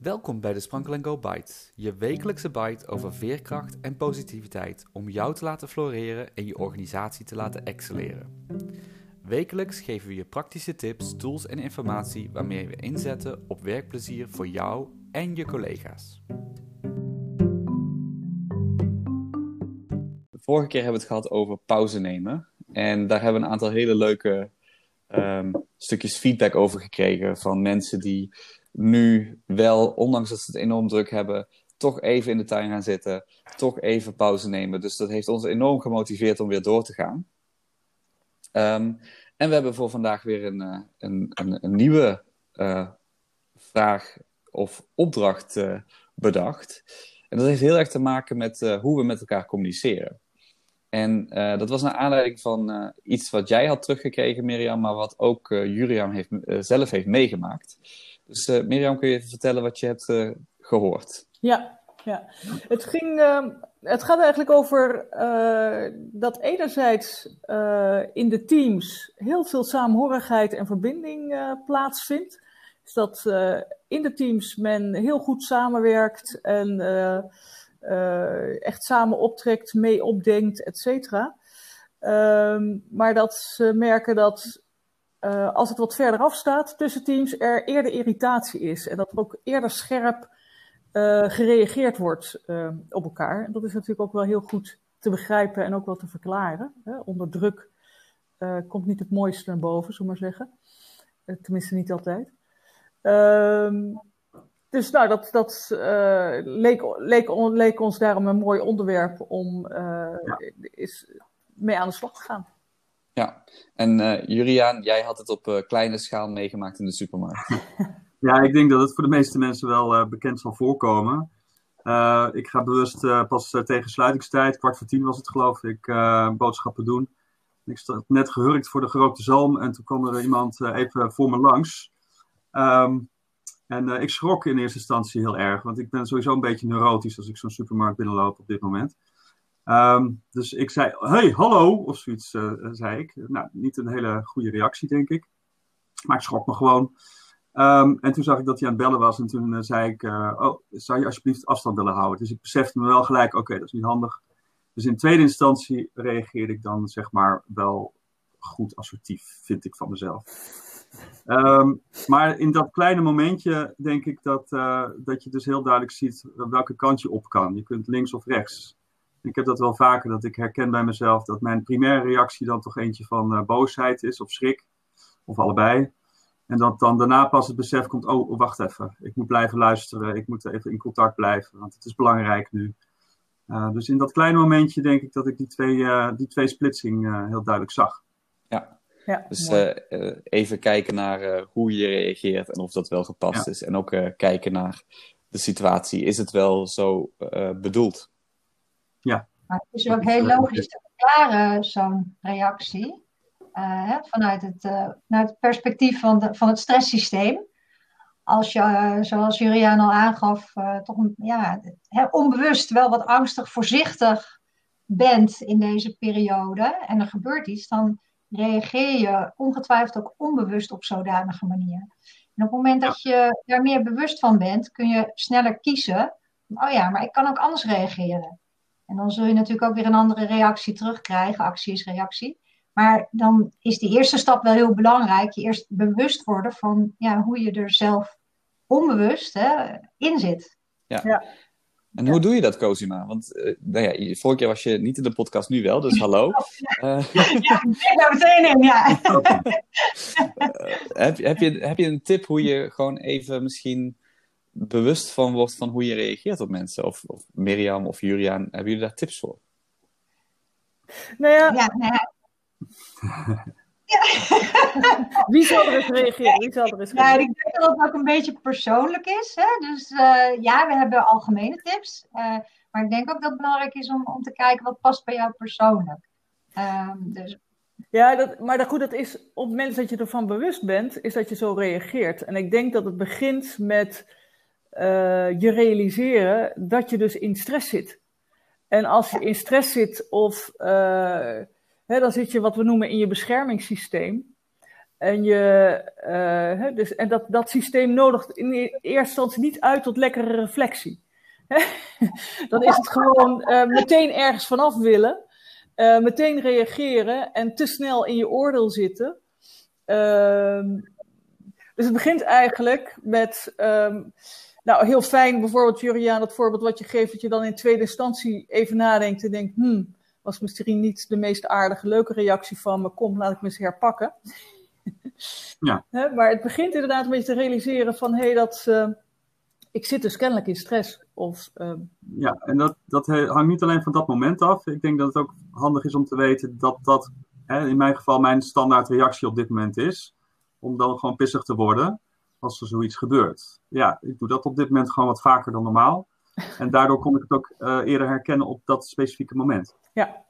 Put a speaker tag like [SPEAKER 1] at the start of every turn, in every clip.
[SPEAKER 1] Welkom bij de Sprankel Go Bites, je wekelijkse bite over veerkracht en positiviteit om jou te laten floreren en je organisatie te laten excelleren. Wekelijks geven we je praktische tips, tools en informatie waarmee we inzetten op werkplezier voor jou en je collega's. De vorige keer hebben we het gehad over pauze nemen. En daar hebben we een aantal hele leuke ehm, stukjes feedback over gekregen van mensen die nu wel, ondanks dat ze het enorm druk hebben, toch even in de tuin gaan zitten, toch even pauze nemen. Dus dat heeft ons enorm gemotiveerd om weer door te gaan. Ehm, en we hebben voor vandaag weer een, eh, een, een, een nieuwe uh, vraag of opdracht uh, bedacht. En dat heeft heel erg te maken met hoe we met elkaar communiceren. En dat was naar aanleiding van iets wat jij had teruggekregen, Mirjam, maar wat ook Jurian heeft, zelf heeft meegemaakt. Dus uh, Mirjam, kun je even vertellen wat je hebt uh, gehoord?
[SPEAKER 2] Ja, ja. Het, ging, uh, het gaat eigenlijk over dat enerzijds in de teams heel veel saamhorigheid en verbinding plaatsvindt. Dus dat in de teams men heel goed samenwerkt en echt samen optrekt, mee opdenkt, et cetera. Ehm, maar dat ze merken dat uh, als het wat verder af staat tussen teams, er eerder irritatie is. En dat er ook eerder scherp uh, gereageerd wordt uh, op elkaar. En dat is natuurlijk ook wel heel goed te begrijpen en ook wel te verklaren. Hè? Onder druk komt niet het mooiste naar boven, zullen we maar zeggen. tenminste, niet altijd. Ehm, dus nou, dat, dat leek, leek, leek, ons daarom een mooi onderwerp om ja. is mee aan de slag te gaan.
[SPEAKER 1] Ja, en uh, jij had het op uh, kleine schaal meegemaakt in de supermarkt.
[SPEAKER 3] ja, ik denk dat het voor de meeste mensen wel uh, bekend zal voorkomen. ik ga bewust pas tegen sluitingstijd, kwart voor tien was het geloof ik, boodschappen doen. Ik stond net gehurkt voor de gerookte zalm en toen kwam er iemand even voor me langs. Um, en ik schrok in eerste instantie heel erg, want ik ben sowieso een beetje neurotisch als ik zo'n supermarkt binnenloop op dit moment. Um, dus ik zei, hey, hallo, of zoiets uh, zei ik. Nou, niet een hele goede reactie, denk ik. Maar ik schrok me gewoon. Um, en toen zag ik dat hij aan het bellen was en toen uh, zei ik, uh, oh, zou je alsjeblieft afstand willen houden? Dus ik besefte me wel gelijk, oké, dat is niet handig. Dus in tweede instantie reageerde ik dan, zeg maar, wel goed assertief, vind ik van mezelf. Um, maar in dat kleine momentje denk ik dat, dat je dus heel duidelijk ziet welke kant je op kan. Je kunt links of rechts. Ik heb dat wel vaker, dat ik herken bij mezelf dat mijn primaire reactie dan toch eentje van uh, boosheid is of schrik, of allebei. En dat dan daarna pas het besef komt, oh, wacht even, ik moet blijven luisteren, ik moet even in contact blijven, want het is belangrijk nu. Uh, dus in dat kleine momentje denk ik dat ik die twee, uh, die twee splitsing heel duidelijk zag.
[SPEAKER 1] Ja, ja dus even kijken naar hoe je reageert en of dat wel gepast ja. is. En ook kijken naar de situatie. Is het wel zo bedoeld?
[SPEAKER 3] Ja.
[SPEAKER 4] Maar het is ook heel logisch te verklaren, zo'n reactie. Uh, hè, vanuit, het, uh, vanuit het perspectief van, de, van het stresssysteem. Als je, uh, zoals Juriaan al aangaf, toch ja, onbewust wel wat angstig, voorzichtig bent in deze periode en er gebeurt iets, dan reageer je ongetwijfeld ook onbewust op zodanige manier. En op het moment dat je daar meer bewust van bent, kun je sneller kiezen. Oh ja, maar ik kan ook anders reageren. En dan zul je natuurlijk ook weer een andere reactie terugkrijgen. Actie is reactie. Maar dan is die eerste stap wel heel belangrijk. Je eerst bewust worden van ja, hoe je er zelf onbewust hè, in zit.
[SPEAKER 1] Ja. ja. En hoe doe je dat, Cosima? Want uh, nou ja, vorige keer was je niet in de podcast, nu wel, dus hallo.
[SPEAKER 4] Uh, ja, ik ben meteen in, ja.
[SPEAKER 1] uh, heb, heb, je, heb je een tip hoe je gewoon even misschien bewust van wordt van hoe je reageert op mensen? Of, of Mirjam of Juriaan, hebben jullie daar tips voor?
[SPEAKER 2] Nou ja. ja, nou ja. Wie zal er eens reageren? Wie zal er eens
[SPEAKER 4] reageren? Ja, ik denk dat het ook een beetje persoonlijk is. Hè? Dus uh, ja, we hebben algemene tips. Uh, maar ik denk ook dat het belangrijk is om, om te kijken wat past bij jou persoonlijk. Um, dus
[SPEAKER 2] ja, dat, maar dat, goed, dat is op het moment dat je ervan bewust bent, is dat je zo reageert. En ik denk dat het begint met uh, je realiseren dat je dus in stress zit. En als je in stress zit of uh, hè, dan zit je wat we noemen in je beschermingssysteem. En, je, uh, hè, dus, en dat, dat systeem nodigt in eerste instantie niet uit tot lekkere reflectie. Dan is het gewoon meteen ergens vanaf willen, meteen reageren en te snel in je oordeel zitten. Ehm, dus het begint eigenlijk met, um, nou heel fijn bijvoorbeeld Juriaan, het voorbeeld wat je geeft, dat je dan in tweede instantie even nadenkt en denkt, hmm, was misschien niet de meest aardige, leuke reactie van me, kom, laat ik me eens herpakken. Ja. maar het begint inderdaad een beetje te realiseren van, hé, hey, dat, uh, ik zit dus kennelijk in stress. Of, uh...
[SPEAKER 3] Ja, en dat, dat hangt niet alleen van dat moment af. Ik denk dat het ook handig is om te weten dat dat hè, in mijn geval mijn standaard reactie op dit moment is. Om dan gewoon pissig te worden als er zoiets gebeurt. Ja, ik doe dat op dit moment gewoon wat vaker dan normaal. En daardoor kon ik het ook uh, eerder herkennen op dat specifieke moment.
[SPEAKER 2] Ja.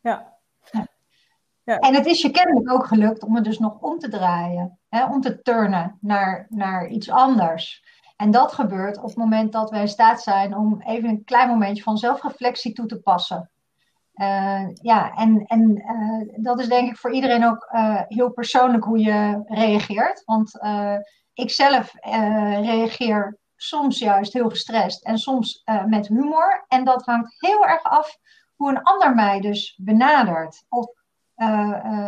[SPEAKER 2] Ja.
[SPEAKER 4] Ja. En het is je kennelijk ook gelukt om het dus nog om te draaien, hè, om te turnen naar, naar iets anders. En dat gebeurt op het moment dat wij in staat zijn om even een klein momentje van zelfreflectie toe te passen. Uh, ja, en, en uh, dat is denk ik voor iedereen ook uh, heel persoonlijk hoe je reageert. Want ik zelf reageer soms juist heel gestrest en soms met humor. En dat hangt heel erg af hoe een ander mij dus benadert. Of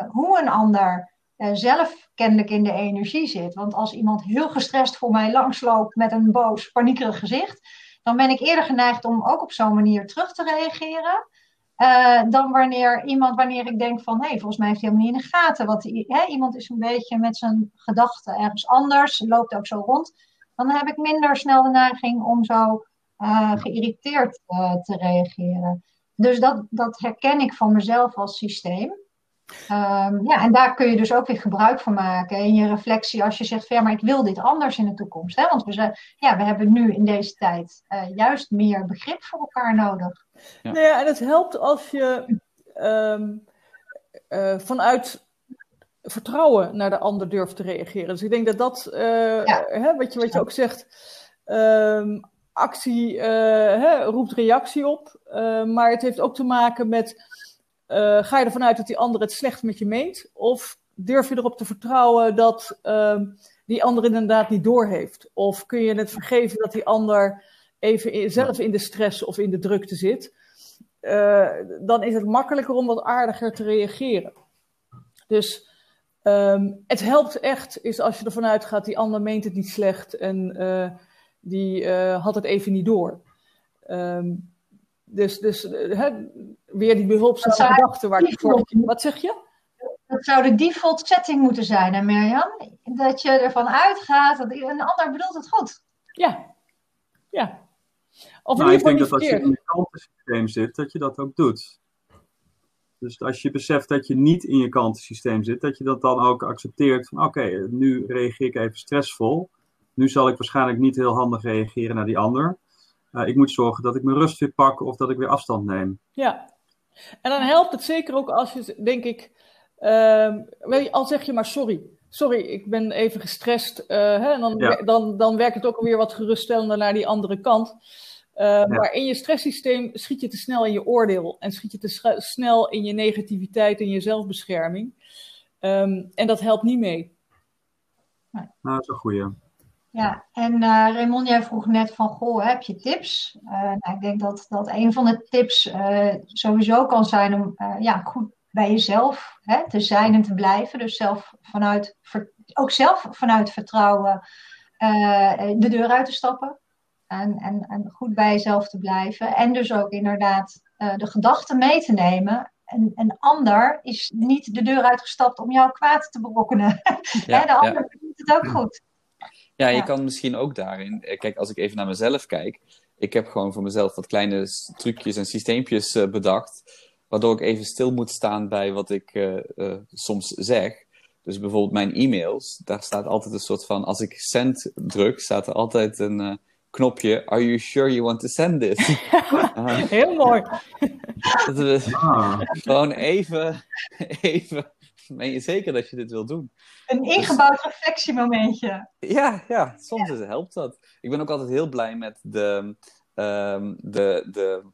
[SPEAKER 4] hoe een ander zelf kennelijk in de energie zit. Want als iemand heel gestrest voor mij langsloopt met een boos, paniekerig gezicht, dan ben ik eerder geneigd om ook op zo'n manier terug te reageren. Uh, dan wanneer iemand, wanneer ik denk van, hé, hey, volgens mij heeft hij helemaal niet in de gaten. Want hè, iemand is een beetje met zijn gedachten ergens anders, loopt ook zo rond. Dan heb ik minder snel de neiging om zo uh, geïrriteerd uh, te reageren. Dus dat, dat herken ik van mezelf als systeem. Um, ja, en daar kun je dus ook weer gebruik van maken in je reflectie als je zegt, ja, maar ik wil dit anders in de toekomst. Hè? Want we, ja, we hebben nu in deze tijd uh, juist meer begrip voor elkaar nodig.
[SPEAKER 2] Ja. Nou ja, en het helpt als je um, uh, vanuit vertrouwen naar de ander durft te reageren. Dus ik denk dat dat, uh, ja. hè, wat, je, wat je ook zegt, um, actie hè, roept reactie op. maar het heeft ook te maken met uh, ga je ervan uit dat die ander het slecht met je meent? Of durf je erop te vertrouwen dat uh, die ander inderdaad niet doorheeft? Of kun je het vergeven dat die ander even in, zelf in de stress of in de drukte zit? Uh, dan is het makkelijker om wat aardiger te reageren. Dus um, het helpt echt, is als je ervan uitgaat, die ander meent het niet slecht en uh, die had het even niet door. Um, dus, dus hè, weer die behulpzame gedachte waar ik voor... Wat zeg je?
[SPEAKER 4] Dat zou de default setting moeten zijn, hè Mirjam? Dat je ervan uitgaat dat een ander bedoelt het goed.
[SPEAKER 2] Ja, ja.
[SPEAKER 3] Of nou, ik denk dat als je in je kantensysteem zit, dat je dat ook doet. Dus als je beseft dat je niet in je kantensysteem zit, dat je dat dan ook accepteert van oké, okay, nu reageer ik even stressvol. Nu zal ik waarschijnlijk niet heel handig reageren naar die ander. Uh, ik moet zorgen dat ik mijn rust weer pak of dat ik weer afstand neem.
[SPEAKER 2] Ja, en dan helpt het zeker ook als je, denk ik, uh, al zeg je maar sorry. Sorry, ik ben even gestrest. Uh, hè, en dan, ja. dan, dan werkt het ook alweer wat geruststellender naar die andere kant. Uh, ja. Maar in je stresssysteem schiet je te snel in je oordeel. En schiet je te snel in je negativiteit en je zelfbescherming. Um, en dat helpt niet mee.
[SPEAKER 3] Nou, dat is een goeie.
[SPEAKER 4] Ja, en uh, Raymond, jij vroeg net van, goh, heb je tips? Uh, nou, ik denk dat, dat een van de tips uh, sowieso kan zijn om ja, goed bij jezelf hè, te zijn en te blijven. Dus zelf vanuit, ook zelf vanuit vertrouwen de deur uit te stappen. En, en, en goed bij jezelf te blijven. En dus ook inderdaad de gedachten mee te nemen een, een, ander is niet de deur uitgestapt om jou kwaad te berokkenen. Ja, de ander ja. doet het ook goed.
[SPEAKER 1] Ja, je kan misschien ook daarin. Eh, kijk, als ik even naar mezelf kijk. Ik heb gewoon voor mezelf wat kleine trucjes en systeempjes uh, bedacht. Waardoor ik even stil moet staan bij wat ik uh, uh, soms zeg. Dus bijvoorbeeld mijn e-mails. Daar staat altijd een soort van. Als ik send druk, staat er altijd een knopje. Are you sure you want to send this?
[SPEAKER 2] Heel mooi.
[SPEAKER 1] dat we ah. gewoon even, even ben je zeker dat je dit wil doen?
[SPEAKER 4] Een dus- ingebouwd reflectiemomentje.
[SPEAKER 1] Ja, ja soms ja. helpt dat. Ik ben ook altijd heel blij met de, um, de, de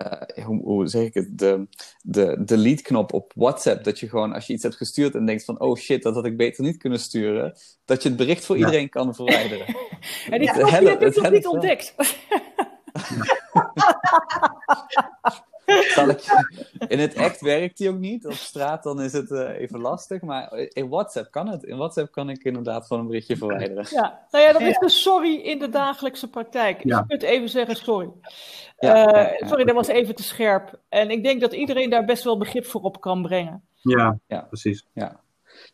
[SPEAKER 1] eh, hoe, hoe zeg ik het, de, de delete-knop op WhatsApp. Dat je gewoon, als je iets hebt gestuurd en denkt van, oh shit, dat had ik beter niet kunnen sturen. Dat je het bericht voor
[SPEAKER 3] Ja.
[SPEAKER 1] iedereen kan verwijderen.
[SPEAKER 2] En die
[SPEAKER 1] Het
[SPEAKER 2] knop die
[SPEAKER 1] helpt-
[SPEAKER 2] heb ik
[SPEAKER 1] het
[SPEAKER 2] nog niet ontdekt.
[SPEAKER 1] Zal ik, in het echt werkt die ook niet. Op straat dan is het eh, even lastig. Maar in WhatsApp kan het. In WhatsApp kan ik inderdaad van een berichtje verwijderen.
[SPEAKER 2] Ja, nou ja, dat is de sorry in de dagelijkse praktijk. Dus
[SPEAKER 3] Ja.
[SPEAKER 2] je kunt even zeggen sorry.
[SPEAKER 1] Ja,
[SPEAKER 2] Eh,
[SPEAKER 1] ja, ja.
[SPEAKER 2] sorry, dat was even te scherp. En ik denk dat iedereen daar best wel begrip voor op kan brengen.
[SPEAKER 3] Ja,
[SPEAKER 1] Ja.
[SPEAKER 3] precies.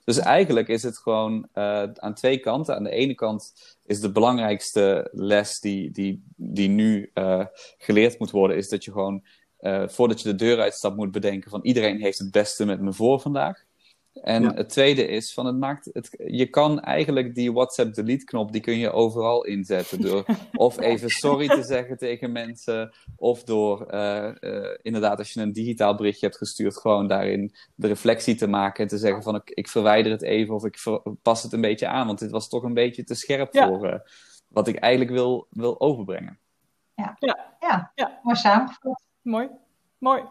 [SPEAKER 1] Dus eigenlijk is het gewoon eh, aan twee kanten. Aan de ene kant is de belangrijkste les die, die, die nu eh, geleerd moet worden, is dat je gewoon eh, voordat je de deur uitstapt moet bedenken van iedereen heeft het beste met me voor vandaag. En
[SPEAKER 3] Ja.
[SPEAKER 1] het tweede is van het maakt het, je kan eigenlijk die WhatsApp delete knop die kun je overal inzetten door of even sorry te zeggen tegen mensen of door eh, eh, inderdaad als je een digitaal berichtje hebt gestuurd gewoon daarin de reflectie te maken en te zeggen van ik, ik verwijder het even of ik ver- pas het een beetje aan want dit was toch een beetje te scherp
[SPEAKER 2] Ja.
[SPEAKER 1] voor eh, wat ik eigenlijk wil, wil overbrengen.
[SPEAKER 4] Ja,
[SPEAKER 2] Ja.
[SPEAKER 4] mooi samengevat.
[SPEAKER 2] Mooi. Mooi.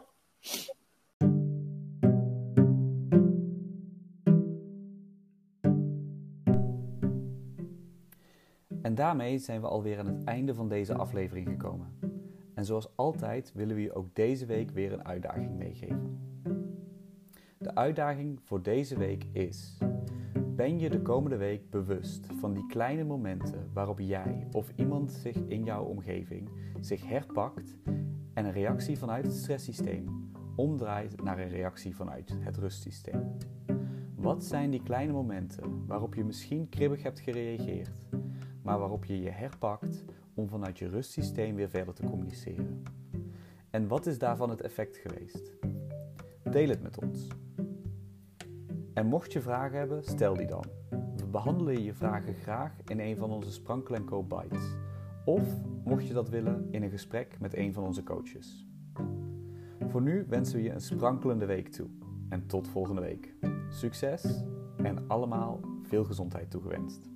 [SPEAKER 1] En daarmee zijn we alweer aan het einde van deze aflevering gekomen. En zoals altijd willen we je ook deze week weer een uitdaging meegeven. De uitdaging voor deze week is: ben je de komende week bewust van die kleine momenten waarop jij of iemand zich in jouw omgeving zich herpakt en een reactie vanuit het stresssysteem omdraait naar een reactie vanuit het rustsysteem? Wat zijn die kleine momenten waarop je misschien kribbig hebt gereageerd, maar waarop je je herpakt om vanuit je rustsysteem weer verder te communiceren? En wat is daarvan het effect geweest? Deel het met ons. En mocht je vragen hebben, stel die dan. We behandelen je vragen graag in een van onze Sprankel Co Bites. Of, mocht je dat willen, in een gesprek met een van onze coaches. Voor nu wensen we je een sprankelende week toe. En tot volgende week. Succes en allemaal veel gezondheid toegewenst.